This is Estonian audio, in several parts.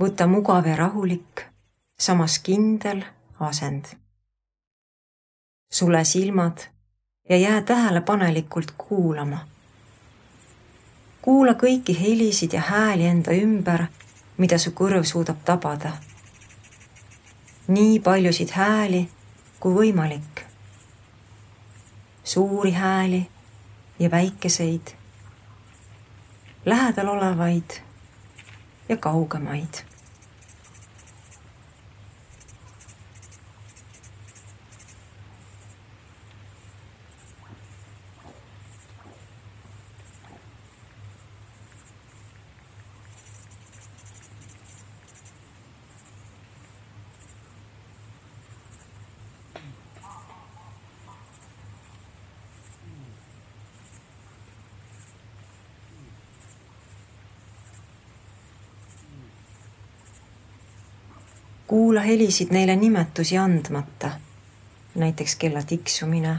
võta mugav ja rahulik, samas kindel asend. sule silmad ja jää tähelepanelikult kuulama. kuula kõiki helisid ja hääli enda ümber, mida su kõrv suudab tabada. nii paljusid hääli kui võimalik. suuri hääli ja väikeseid, lähedal olevaid ja kaugemaid kuula helisid neile nimetusi andmata. näiteks kella tiksumine,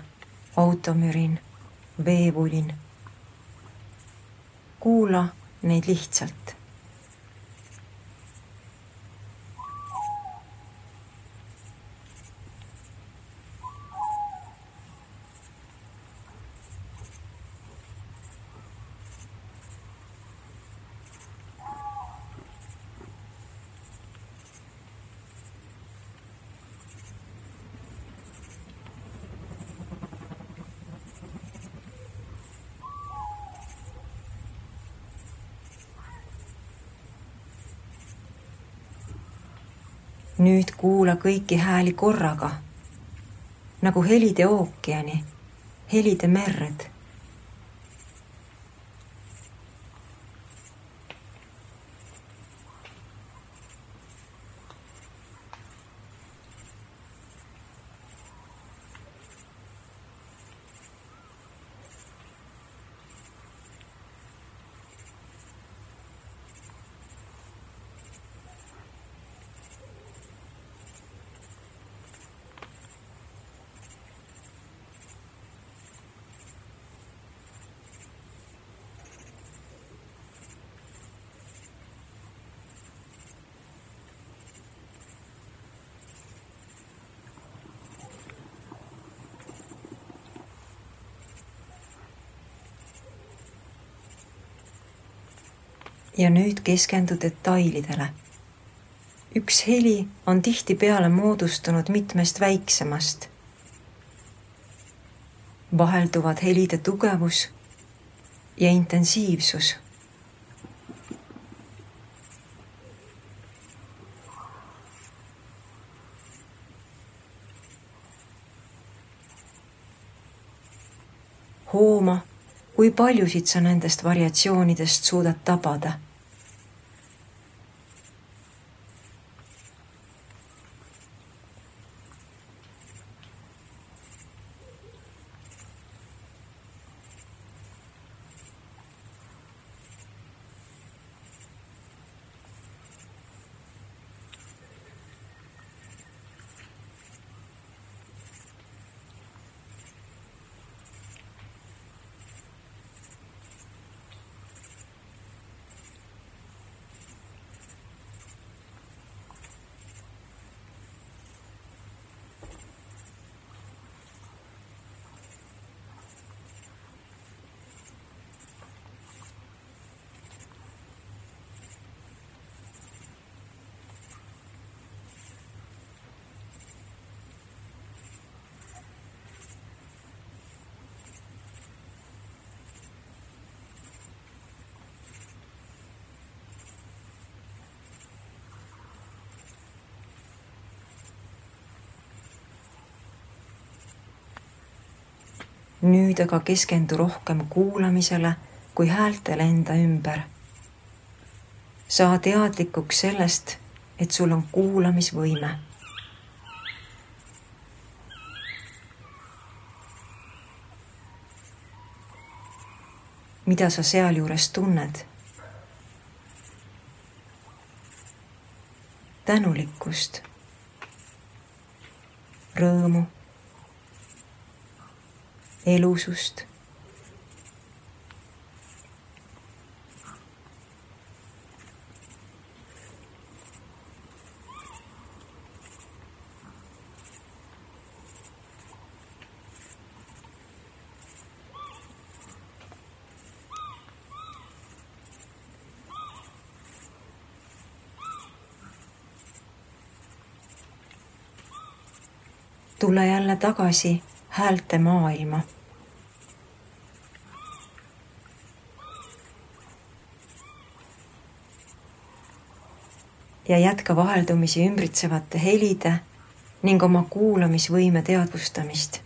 automürin, veevulin. kuula neid lihtsalt nüüd kuula kõiki hääli korraga, nagu helide ookeani, helide merd ja nüüd keskendu detailidele. üks heli on tihtipeale moodustunud mitmest väiksemast. vahelduvad helide tugevus ja intensiivsus hooma, kui paljusid sa nendest variatsioonidest suudad tabada nüüd aga keskendu rohkem kuulamisele kui häältele enda ümber. saa teadlikuks sellest, et sul on kuulamisvõime. mida sa sealjuures tunned? tänulikkust, rõõmu elusust. tule jälle tagasi häälte maailma ja jätka vaheldumisi ümbritsevate helide ning oma kuulamisvõime teadvustamist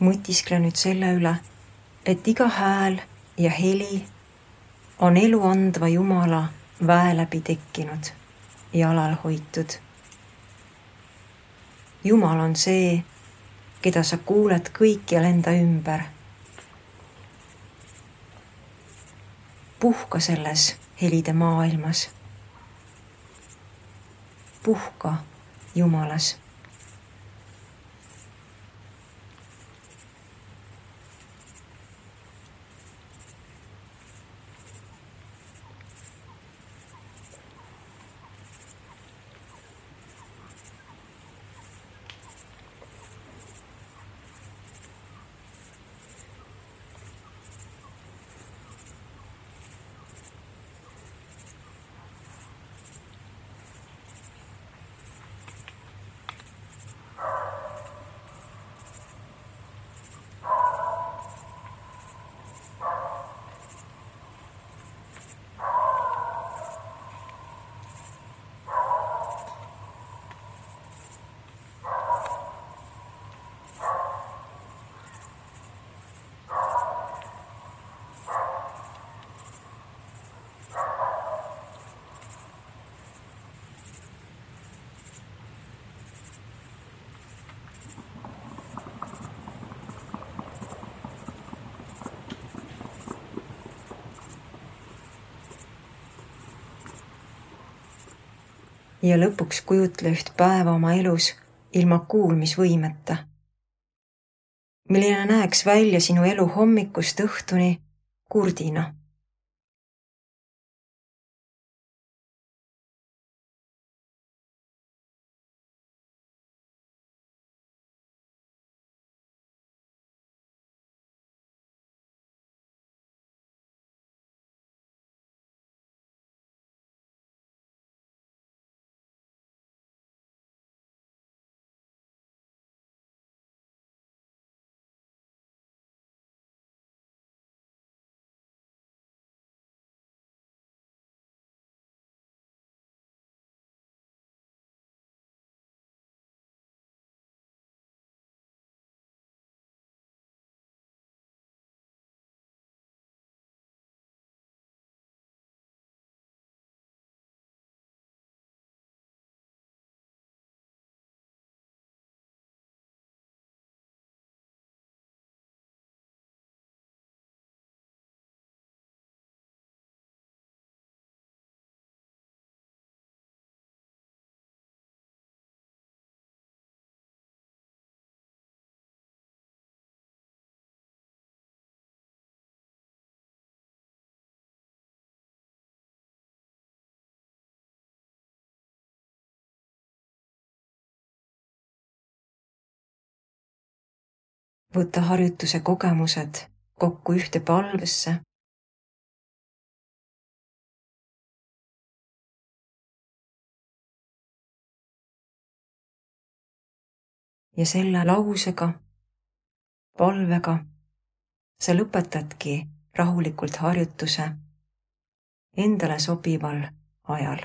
mõtiskle nüüd selle üle, et iga hääl ja heli on elu andva Jumala väe läbi tekkinud ja alal hoitud. Jumal on see, keda sa kuuled kõikjal enda ümber. puhka selles helide maailmas. puhka Jumalas ja lõpuks kujutle üht päeva oma elus ilma kuulmisvõimeta. milline näeks välja sinu elu hommikust õhtuni kurdina võtta harjutuse kogemused kokku ühte palvesse. ja selle lausega, palvega sa lõpetadki rahulikult harjutuse endale sobival ajal